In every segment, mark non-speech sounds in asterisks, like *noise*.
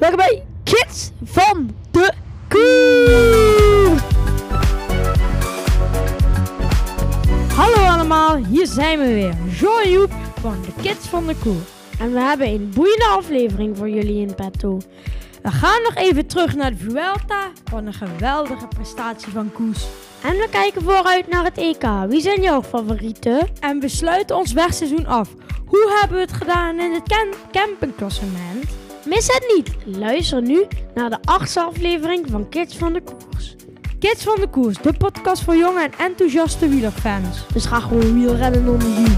Welkom bij Kids van de Koer. Hallo allemaal, hier zijn we weer. En Joep van de Kids van de Koer. En we hebben een boeiende aflevering voor jullie in petto. We gaan nog even terug naar de Vuelta van een geweldige prestatie van Koes. En we kijken vooruit naar het EK. Wie zijn jouw favorieten? En we sluiten ons wegseizoen af. Hoe hebben we het gedaan in het cam- campingklassement? Mis het niet. Luister nu naar de achtste aflevering van Kids van de Koers. Kids van de Koers, de podcast voor jonge en enthousiaste wielerfans. Dus ga gewoon wielrennen onder die.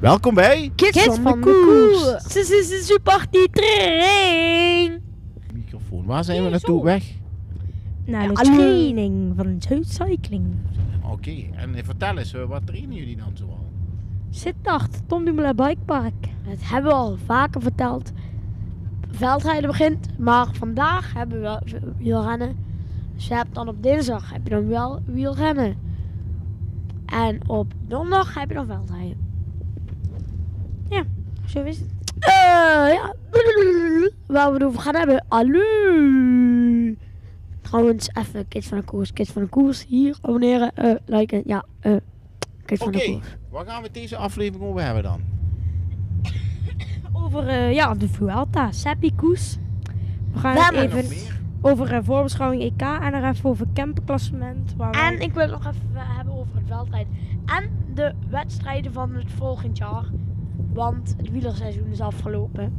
Welkom bij Kids, Kids van de Koers. Ze is een super training. microfoon. Waar zijn we naartoe? zo. Weg? Naar de training van Zuidcycling. Oké, en vertel eens, eh, wat trainen jullie dan zoal? Zit Tom Dumoulin Bikepark. Het hebben we al vaker verteld. Veldrijden begint, maar vandaag hebben we wielrennen. Dus je hebt dan op dinsdag heb je dan wel wielrennen. En op donderdag heb je dan veldrijden. Zo is het. Eh, ja. Waar we het over gaan hebben. Alu. Trouwens, even Kids van de Koers. Kids van de Koers. Hier, abonneren. eh liken. Ja, eh Kids van Oké, de Koers. waar gaan we deze aflevering over hebben dan? Over eh, ja, de Vuelta, Seppi Koes. We gaan het Nog even meer? over uh, voorbeschouwing EK en er even over camperklassement. Waar we- En ik wil het nog even hebben over het veldrijden. En de wedstrijden van het volgend jaar. Want het wielerseizoen is afgelopen.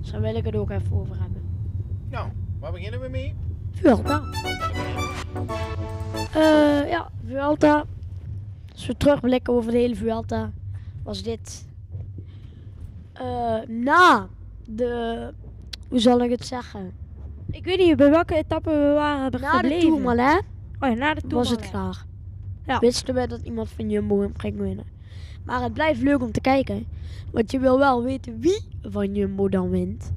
Dus daar wil ik het ook even over hebben. Nou, waar beginnen we mee? Vuelta. Eh ja, Vuelta. Als we terugblikken over de hele Vuelta, was dit eh, na de, hoe zal ik het zeggen? Ik weet niet bij welke etappe we waren Na de gebleven. Tourmalet Oh ja, na de was het klaar. Ja. Wisten we dat iemand van Jumbo hem ging winnen. Maar het blijft leuk om te kijken. Want je wil wel weten wie van Jumbo dan wint.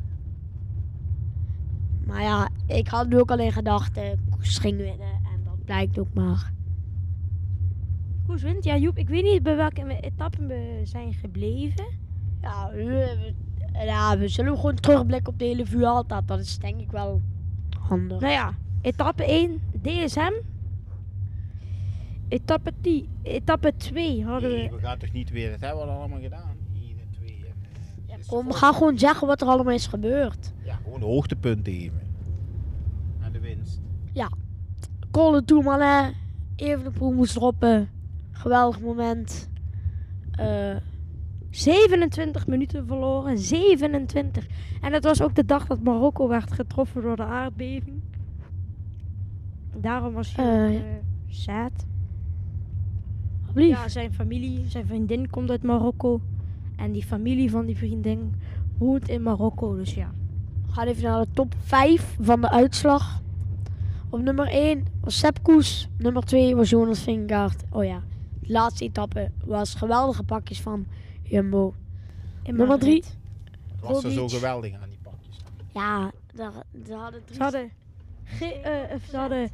Maar ja, ik had nu ook alleen gedacht, eh Koes ging winnen. En dat blijkt ook maar. Koes wint. Ja, Joep, ik weet niet bij welke etappe we zijn gebleven. Ja, we, we- ja, we zullen gewoon terugblikken op de hele Vuelta. Dat is denk ik wel handig. Nou ja, etappe 1, DSM. Etappe 10, etappe 2 hadden Nee, we... we gaan toch niet weer, dat hebben we al allemaal gedaan. 1 en 2 en... eh, dit is Kom, gaan gewoon zeggen wat er allemaal is gebeurd. Ja, gewoon de hoogtepunten even. En de winst. Col de Tourmalet. Even de poel moest droppen. Geweldig moment. Eh 27 minuten verloren. 27. En dat was ook de dag dat Marokko werd getroffen door de aardbeving. Daarom was hij Eh, ja. eh, sad. lief. Ja, zijn familie, zijn vriendin komt uit Marokko. En die familie van die vriendin woont in Marokko. Dus ja. We gaan even naar de top 5 van de uitslag. Op nummer 1 was Sepp Koes. Nummer 2 was Jonas Vingegaard. Oh ja, de laatste etappe was geweldige pakjes van Jumbo. In Nummer Madrid. drie. Het was er zo geweldig aan die pakjes. Ja, daar, daar hadden drie... Ze hadden, ge- eh, ze hadden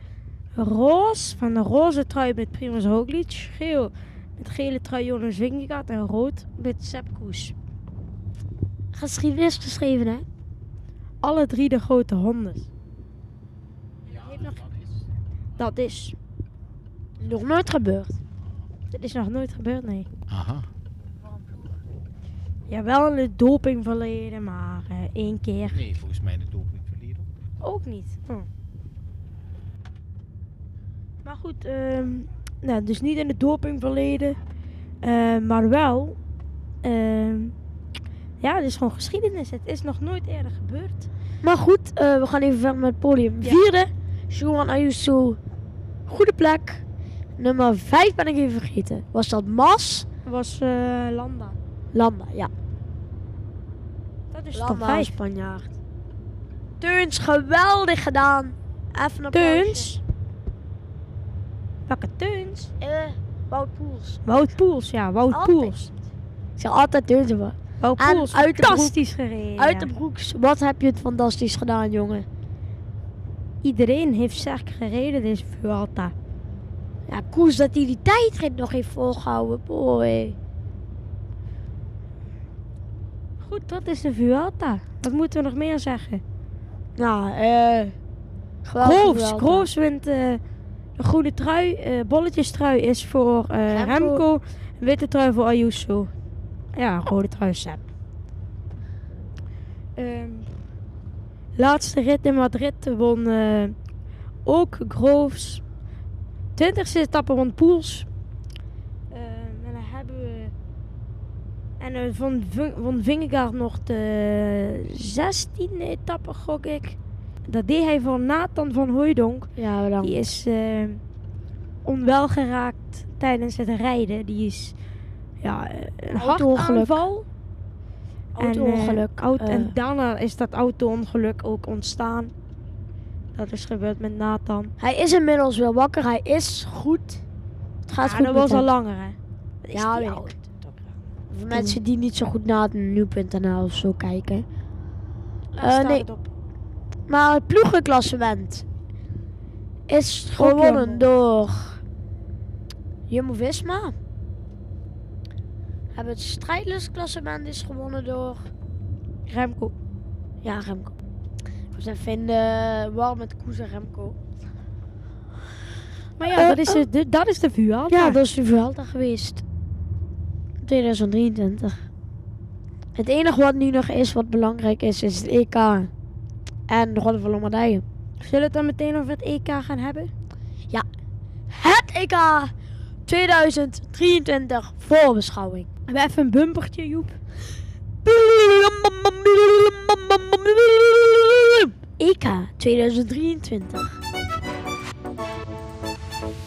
roze van de roze trui met Primoz Roglic. Geel met gele trui Jonas Vingegaard. En rood met Sepp Koes. geschiedenis geschreven, hè? Alle drie de grote honden. Ja, nog- dat is... Dat is. Nog nooit gebeurd. Dit is nog nooit gebeurd, nee. Aha. Ja, wel in het dopingverleden, maar eh, één keer Nee, volgens mij de doping verleden. ook niet. Hm. Maar goed, ehm, nou, dus niet in het dopingverleden, eh, maar wel. ehm, ja, het is gewoon geschiedenis. Het is nog nooit eerder gebeurd. Maar goed, eh, we gaan even verder met het podium. Ja. Vierde, Johan Ayuso. Goede plek. Nummer 5 ben ik even vergeten. Was dat Mas? Was eh, Landa. Landa, ja. Dat is Landa, 5. Spanjaard. Teuns, geweldig gedaan. Even een. Teuns. Welke Teuns? Eh, Wout Poels. Wout Poels, ja, Wout Altijd. Poels. Ik zeg altijd Teuns. maar Wout Poels, uit de broek- fantastisch gereden. Uit de broeks, wat heb je het fantastisch gedaan, jongen. Iedereen heeft sterk gereden deze Vuelta. Ja, Koes dat hij die tijdrit nog heeft volgehouden. Boy. Goed, dat is de Vuelta. Wat moeten we nog meer zeggen? Nou, eh... Groves. Groves wint uh, de groene trui. Uh, bolletjestrui is voor uh, Remco. Remco. Witte trui voor Ayuso. Ja, rode trui Sepp. Um, laatste rit in Madrid won ook Groves. 20e etappe won Poels. Um, en dan hebben we... En uh, van, van Vingegaard nog de 16e etappe, gok ik. Dat deed hij van Nathan van Hooydonk. Ja, bedankt. Die is uh, onwel geraakt tijdens het rijden. Die is ja, een hartaanval. Auto-ongeluk. En, uh, en daarna is dat auto-ongeluk ook ontstaan. Dat is gebeurd met Nathan. Hij is inmiddels wel wakker. Hij is goed. Het gaat ja, goed. dat was al langer, hè? ja, weet ik. Voor mensen die niet zo goed naar nu.nl of zo kijken. Uh, nee. Maar het ploegenklassement is gewonnen door Jumbo-Visma. Het strijdlersklassement is gewonnen door Remco. Ja, Remco. We vinden warm met Koes en Remco. Maar ja, uh, dat, is de, dat is de Vuelta. Ja, dat is de Vuelta geweest. 2023. Het enige wat nu nog is, wat belangrijk is, is het EK. En de Ronde van Lombardije. Zullen we het dan meteen over het EK gaan hebben? Ja. Het EK 2023 voorbeschouwing. We hebben even een bumpertje, Joep. EK 2023.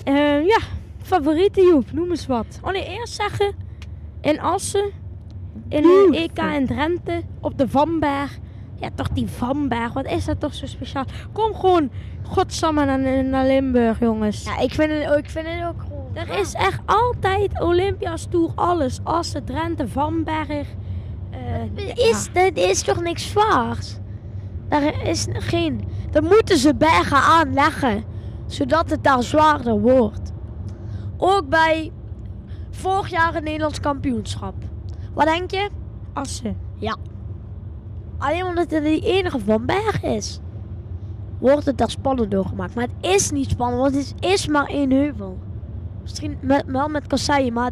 Uh, ja, favoriete Joep, noem eens wat. Oh nee, eerst zeggen, in Assen, in de EK in Drenthe, op de Vanberg. Ja, toch die Vanberg, wat is dat toch zo speciaal? Kom gewoon, godsamme, naar, naar Limburg, jongens. Ja, ik vind het, ik vind het ook gewoon... Er is echt altijd Olympia's Tour, alles. Assen, Drenthe, Vanberg. Uh, is, ja. Dat is toch niks zwaars? Daar is geen... Dan moeten ze bergen aanleggen. Zodat het daar zwaarder wordt. Ook bij vorig jaar het Nederlands kampioenschap. Wat denk je? Assen. Ja. Alleen omdat het die enige van berg is. Wordt het daar spannend doorgemaakt. Maar het is niet spannend, want het is maar één heuvel. Misschien met, wel met kasseien, maar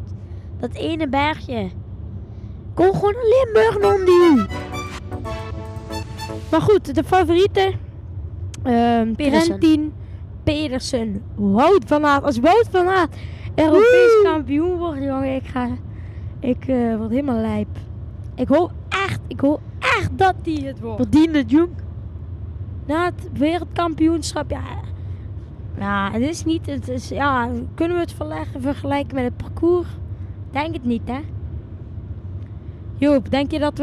dat ene bergje. Kom gewoon naar Limburg, Nondi. Maar goed, de favorieten. Um, Pedersen. Pedersen, Wout van Aert. Als Wout van Aert Europees kampioen wordt, jongen, ik ga... Ik uh, word helemaal lijp. Ik hoop echt, ik hoop echt dat hij het wordt. Verdiende het, jong. Na het wereldkampioenschap, ja... Ja, het is niet, het is, ja, kunnen we het verleggen, vergelijken met het parcours? Denk het niet, hè? Joop, denk je dat we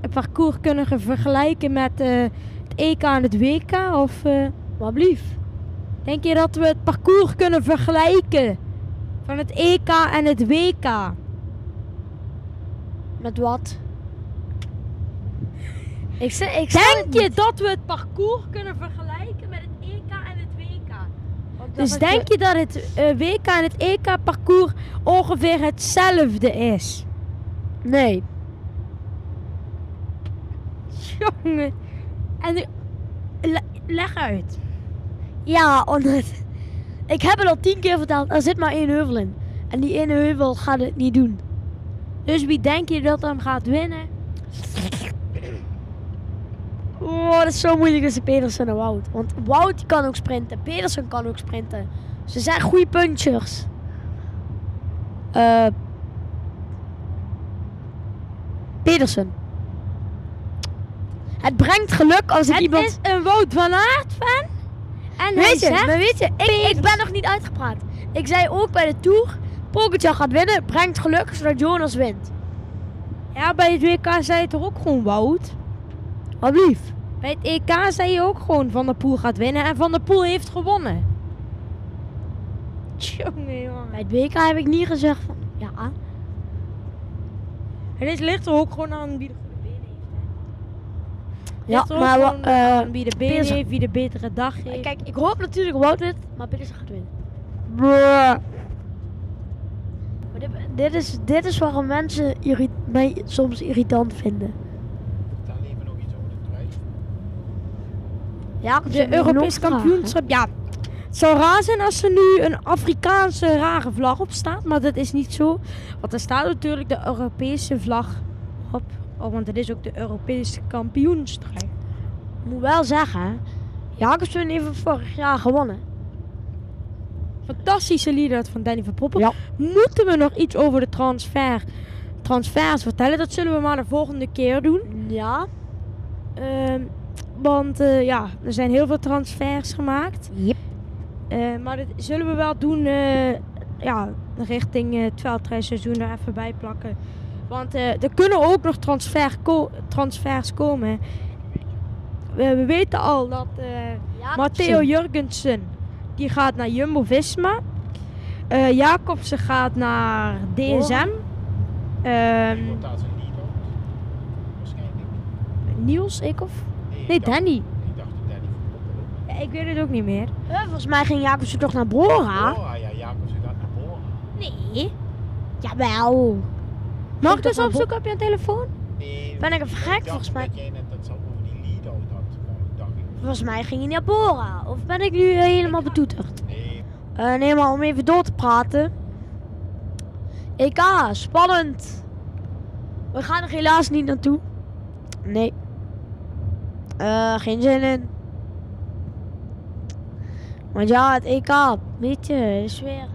het parcours kunnen vergelijken met uh, het EK en het WK? Of, uh, wat blief? Denk je dat we het parcours kunnen vergelijken van het EK en het WK? Met wat? Ik zeg, ik Denk je dat we het parcours kunnen vergelijken met het EK en het WK? Dus denk je dat het uh, WK en het EK parcours ongeveer hetzelfde is? Nee. *laughs* Jongen. En leg uit. Ja, omdat... Ik heb het al tien keer verteld. Er zit maar één heuvel in. En die ene heuvel gaat het niet doen. Dus wie denk je dat hem gaat winnen? Oh, dat is zo moeilijk tussen Pedersen en Wout. Want Wout kan ook sprinten. Pedersen kan ook sprinten. Ze zijn goede punchers. Uh, Pedersen. Het brengt geluk als ik het iemand... Het is een Wout van Aert fan. En weet je, maar weet je, ik, ik, ben nog niet uitgepraat. Ik zei ook bij de Tour, Pogacar gaat winnen, brengt geluk zodat Jonas wint. Ja, bij het WK zei je toch ook gewoon Wout? Wat lief. Bij het EK zei je ook gewoon Van der Poel gaat winnen en Van der Poel heeft gewonnen. Tjonge jongen. Bij het WK heb ik niet gezegd van, ja. En dit ligt er ook gewoon aan wie de goede benen heeft. Ja, maar uh, wie de benen heeft, wie de betere dag heeft. Kijk, ik hoop natuurlijk Wout maar Pedersen gaat winnen. Bruh. Dit, dit, is, dit is waarom mensen mij soms irritant vinden. Daar even nog iets over de trui. Ja, de Europese kampioenschap. Ja, het zou raar zijn als er nu een Afrikaanse rare vlag op staat, maar dat is niet zo. Want er staat natuurlijk de Europese vlag op. Oh, want het is ook de Europese kampioenstrijd. Ik moet wel zeggen, Jacobsen heeft vorig jaar gewonnen. Fantastische lieder van Danny van Poppen. Ja. Moeten we nog iets over de transfer, transfers vertellen? Dat zullen we maar de volgende keer doen. Ja. Uh, want uh, ja, er zijn heel veel transfers gemaakt. Yep. Uh, maar dat zullen we wel doen uh, ja, richting het veldrijseizoen er even bij plakken. Want er kunnen ook nog transfer ko transfers komen. We, we, weten al dat ja, Matteo Jurgensen die gaat naar Jumbo-Visma. Jacobsen gaat naar DSM. Oh. Um, Niels, ik of? Nee, nee Danny. Ik weet het ook niet meer. Uh, volgens mij ging Jacobsen toch naar Bora? Bora, ja, Jacobsen gaat naar Bora. Nee. Jawel. Mag ik dus opzoeken op je telefoon? Nee. Ben ik even gek volgens mij? Dat jij net dat over die lead had, dacht ik. Volgens mij ging je naar Bora. Of ben ik nu helemaal betoeterd? Nee. Uh, nee, maar om even door te praten. EK, spannend. We gaan er helaas niet naartoe. Nee. Uh, geen zin in. Want ja, het EK, weet je, is weer...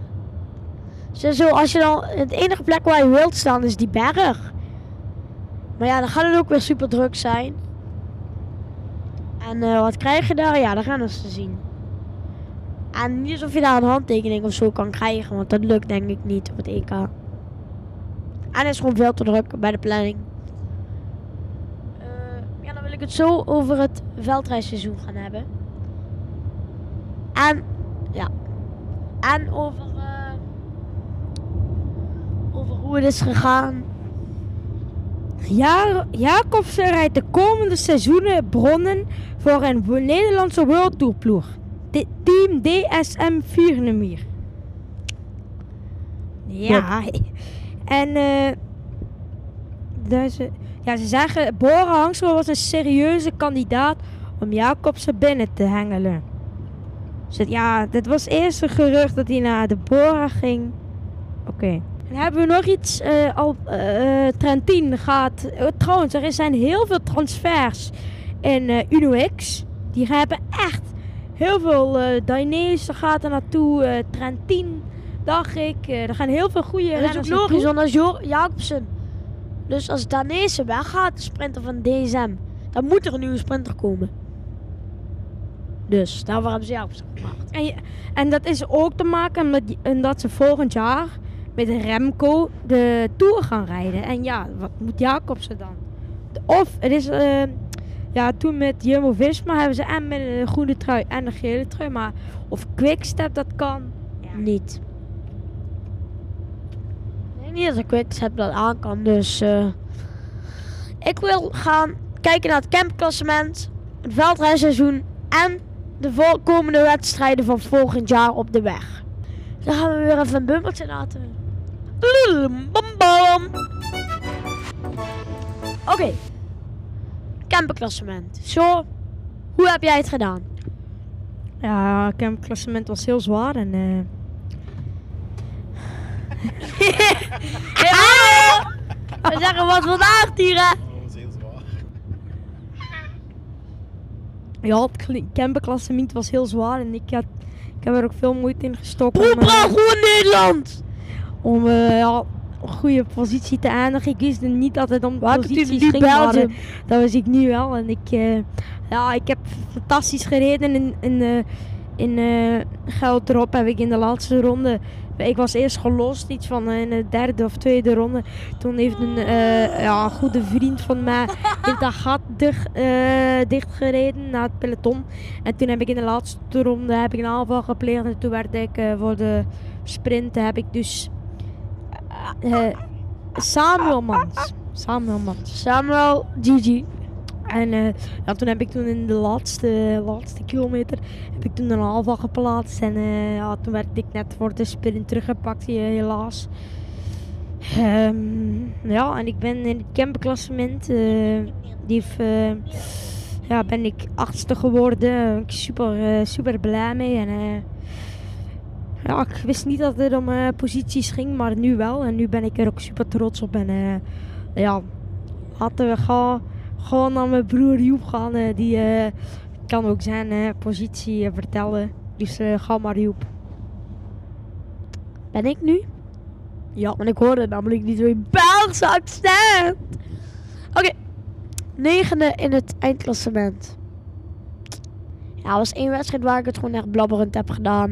Zo, als je dan... Het enige plek waar je wilt staan is die berg. Maar ja, dan gaat het ook weer super druk zijn. En uh, wat krijg je daar? Ja, dan gaan te zien. En niet alsof je daar een handtekening of zo kan krijgen, want dat lukt denk ik niet op het EK. En het is gewoon veel te druk bij de planning. Uh, ja, dan wil ik het zo over het veldrijseizoen gaan hebben. En ja. En over, uh, over hoe het is gegaan. Ja, Jacobsen rijdt de komende seizoenen bronnen voor een Nederlandse World Tour ploeg. De team DSM 4 nummer. Ja. En uh, dus, ja, ze zeggen Bora Hangsel was een serieuze kandidaat om Jacobsen binnen te hengelen. Dus ja, dit was eerst een gerucht dat hij naar de Bora ging. Oké. Dan hebben we nog iets. Uh, al, uh, Trentin gaat. Uh, trouwens, er zijn heel veel transfers in UnoX. Die hebben echt heel veel. Uh, Dainese gaat er naartoe. Trentin, dacht ik. er gaan heel veel goede renners Dat is ook logisch, want Jacobsen. Dus als Dainese weggaat, de sprinter van DSM. Dan moet er een nieuwe sprinter komen. Dus daarvoor hebben ze Jacobsen gemaakt. En, en dat is ook te maken met dat ze volgend jaar met Remco de Tour gaan rijden. En ja, wat moet Jacobsen dan? Of het is... Uh, ja, toen met Jumbo-Visma hebben ze en met een groene trui en een gele trui. Maar of Quickstep dat kan, ja. niet. Ik niet dat de Quickstep dat aan kan. Dus uh, ik wil gaan kijken naar het campklassement, het veldrijseizoen en de komende wedstrijden van volgend jaar op de weg. Dan gaan we weer even een bumpertje laten. Oké. Okay. Zo, hoe heb jij het gedaan? Ja, camperklassement was heel zwaar en... Uh... We zeggen wat vandaag, Tira. Ja, het camperklassement was heel zwaar en ik, had, ik heb er ook veel moeite in gestoken. Hoe uh, gewoon Nederland! Om uh, ja, een goede positie te eindigen. Ik wist niet dat het om posities ging, uh, dat was ik nu wel. En ik, uh, ja, ik heb fantastisch gereden in, in, in Geld erop heb ik in de laatste ronde ik was eerst gelost, iets van in de derde of tweede ronde. Toen heeft een uh, ja, goede vriend van mij *laughs* heeft dat gat dicht, uh, dichtgereden naar het peloton. En toen heb ik in de laatste ronde heb ik een aanval gepleegd. En toen werd ik uh, voor de sprint heb ik dus Samuel Mans. Samuel Mans. Samuel Gigi. En eh, ja, toen heb ik toen in de laatste, laatste kilometer heb ik toen een halve geplaatst. En eh, ja, toen werd ik net voor de sprint teruggepakt, eh, helaas. Ehm, ja, en ik ben in het camperklassement. eh, die ja, ben ik achtste geworden. Ik super, super blij mee. En, ja, ik wist niet dat het om posities ging, maar nu wel. En nu ben ik er ook super trots op. En ja, laten we gaan, gewoon naar mijn broer Joep gaan. eh, die eh, kan ook zijn eh, positie vertellen. Dus eh, ga maar Joep. Ben ik nu? Ja. Want ik hoorde namelijk niet zo'n Belgische accent. Oké. Negende in het eindklassement. Ja, dat was één wedstrijd waar ik het gewoon echt blabberend heb gedaan.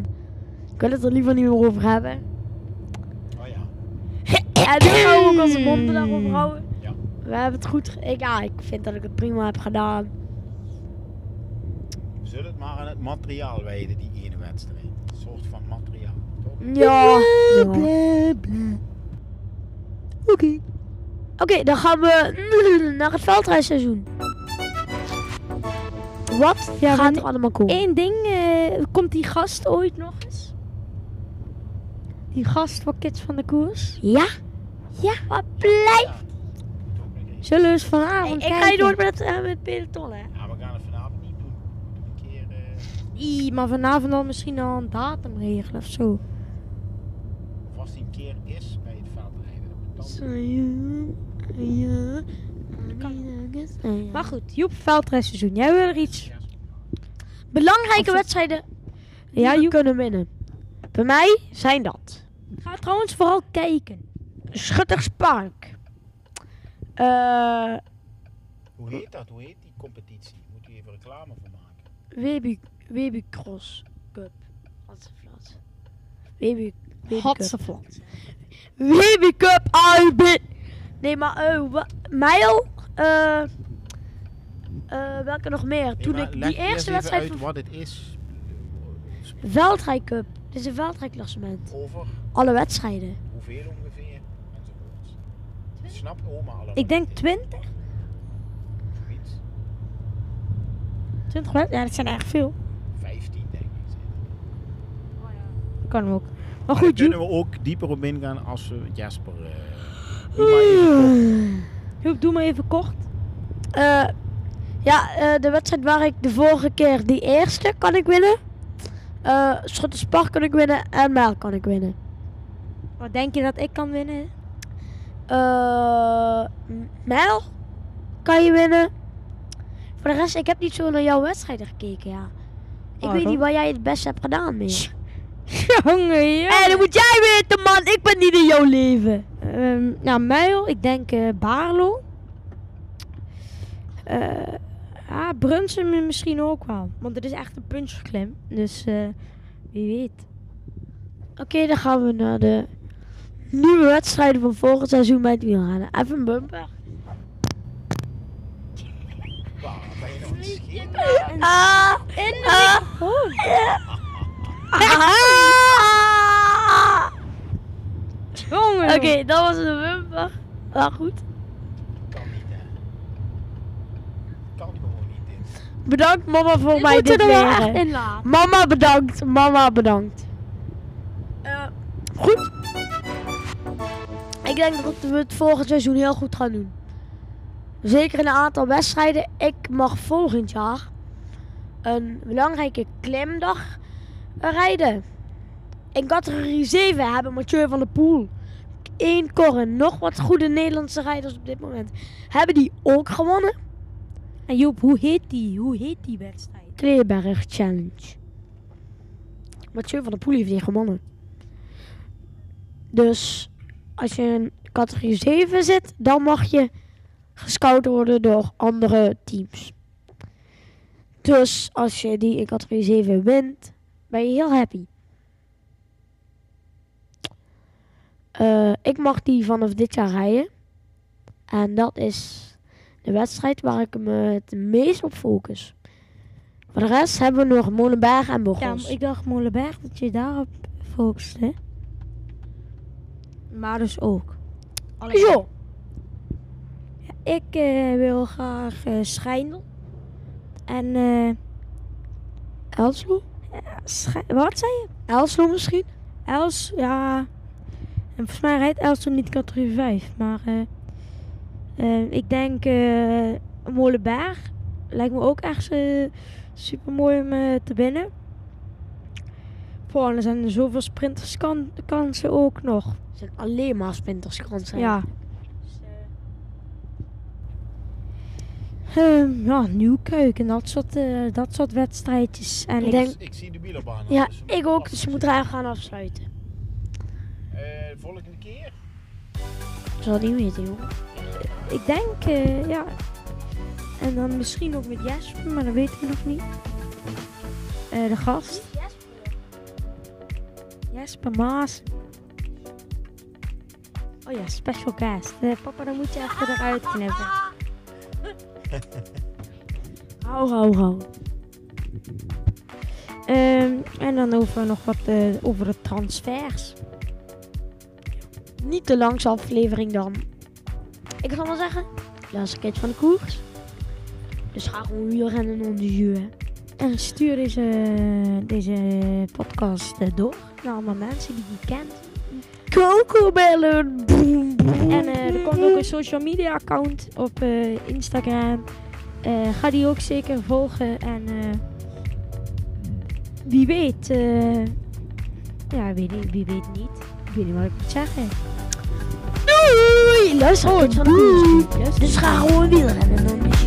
Ik wil het er liever niet meer over hebben. Oh ja. En ik ga ook als monden daarover houden. We hebben het goed... Ik, ja, ik vind dat ik het prima heb gedaan. We zullen het maar aan het materiaal wijden, die ene wedstrijd. Een soort van materiaal, toch? Ja. ja. Bla, bla. Oké. Oké, dan gaan we naar het veldrijseizoen. Wat Ja, gaat er allemaal komen? Eén ding, eh, komt die gast ooit nog eens? Die gast voor Kids van de Koers? Ja? Ja, wat blijft? Ja. Moet ook nog eens. Zullen we eens vanavond ik ga je door met, eh, met peloton, hè? Ja, we gaan het vanavond niet doen. Een keer... eh, Ii, maar vanavond dan misschien al een datum regelen of zo. of als die een keer is bij het veldrijden. Dan Maar goed, Joep, veldrijseizoen. Jij wil er iets? Belangrijke wedstrijden Ja, Joep. kunnen winnen. Bij mij zijn dat Ga trouwens vooral kijken. Schutterspark. Eh, Hoe heet dat? Hoe heet die competitie? Moet je even reclame voor maken. Webi, Webi Cross Cup. Hatseflat. Webi, Webi. Hatseflat. Webi Cup, AUB. Nee, maar eh, wa- mijl. eh eh, welke nog meer? Toen ik die eerst eerste wedstrijd uit wat het is. Veldrij Cup. Dit is een veldrijklassement. Over Alle wedstrijden. hoeveel ongeveer Snapt oma? Ik denk niet? 20. Zoiets. 20 wel? Ja, dat zijn echt veel. 15 denk ik. Kan ook. Maar goed, daar kunnen we ook dieper op ingaan als we Jasper... eh doe maar even kort. Doe maar even kort. Eh, ja, eh, de wedstrijd waar ik de vorige keer die eerste kan ik winnen. Eh Schutterspark kan ik winnen en Mijl kan ik winnen. Wat denk je dat ik kan winnen? Eh Mijl kan je winnen. Voor de rest, ik heb niet zo naar jouw wedstrijden gekeken, ja. Ik Oh, weet niet waar jij het beste hebt gedaan mee. Jongen, ja. En dat moet jij weten, man. Ik ben niet in jouw leven. Ehm, nou, Muil, ik denk eh Baarlo. Eh ja, Brunsum misschien ook wel. Want het is echt een punchklim. Dus eh, wie weet. Oké, dan gaan we naar de nieuwe wedstrijden van volgend seizoen bij het wielrennen. Even een bumper. Ben je? Ah, ah, oh. ah. Jongen. Oké, dat was de bumper. Wel goed. Kan niet, hè. Kan gewoon niet in. Bedankt mama voor Dit mij dit er leren. in. Mama bedankt, mama bedankt. Denk dat we het volgend seizoen heel goed gaan doen. Zeker in een aantal wedstrijden. Ik mag volgend jaar een belangrijke klimdag rijden. In categorie 7 hebben Mathieu van der Poel, één Corren, nog wat goede Nederlandse rijders op dit moment, hebben die ook gewonnen. En Joep, hoe heet die? Hoe heet die wedstrijd? Kleeberg Challenge. Mathieu van der Poel heeft die gewonnen. Dus als je in categorie 7 zit, dan mag je gescout worden door andere teams. Dus als je die in categorie 7 wint, ben je heel happy. Eh, ik mag die vanaf dit jaar rijden. En dat is de wedstrijd waar ik me het meest op focus. Voor de rest hebben we nog Molenberg en Ja, Bochels. ik dacht Molenberg dat je daarop hè? Maar dus ook. Jo, ik uh, wil graag uh, Schijndel. En eh. Elslo? wat zei je? Elslo misschien? Els, ja. En volgens mij rijdt Elslo niet categorie 5. Maar uh, ik denk uh, Molenberg. Lijkt me ook echt super mooi om te winnen. Voor er zijn er zoveel sprinterskansen ook nog. Er zijn alleen maar sprinterskansen. Ja. Uh, ja, Nieuwkuik en dat soort, uh, dat soort wedstrijdjes. En ik, denk, ik zie de wielerbaan. Ja, dus ik ook. Dus we moeten eigenlijk gaan afsluiten. Uh, volgende keer? Ik zal het niet weten, joh. Ik denk, ja. En dan misschien ook met Jesper, maar dat weten we nog niet. de gast. Jesper Maas. Oh ja, special guest. papa, dan moet je even eruit knippen. *laughs* hou, hou, hou. Um, en dan over nog wat uh, over de transfers. Niet de langste aflevering dan. Ik zal maar zeggen, laatste keer van de koers. Dus ga gewoon wielrennen onder de En stuur deze, deze podcast uh, door naar allemaal mensen die je kent. Coco Bellen. En uh, er komt ook een social media account op uh, Instagram. Uh, ga die ook zeker volgen. En wie weet. ja, wie, wie weet niet. Ik weet niet wat ik moet zeggen. Doei! Luister, oh, van de Dus ga gewoon wielrennen.